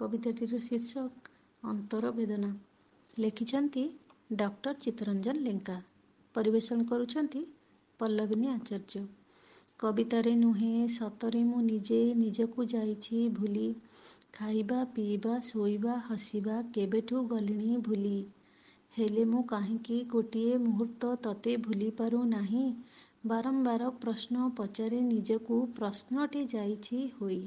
କବିତାଟିର ଶୀର୍ଷକ ଅନ୍ତର ବେଦନା ଲେଖିଛନ୍ତି ଡକ୍ଟର ଚିତ୍ତରଞ୍ଜନ ଲେଙ୍କା। ପରିବେଷଣ କରୁଛନ୍ତି ପଲ୍ଲବିନୀ ଆଚାର୍ଯ୍ୟ। କବିତାରେ ନୁହେଁ ସତରେ ମୁଁ ନିଜେ ନିଜକୁ ଯାଇଛି ଭୁଲି। ଖାଇବା ପିଇବା ଶୋଇବା ହସିବା କେବେଠୁ ଗଲିଣି ଭୁଲି। ହେଲେ ମୁଁ କାହିଁକି ଗୋଟିଏ ମୁହୂର୍ତ୍ତ ତତେ ଭୁଲି ପାରୁନାହିଁ? ବାରମ୍ବାର ପ୍ରଶ୍ନ ପଚାରେ ନିଜକୁ ପ୍ରଶ୍ନଟି ଯାଇଛି ହୋଇ।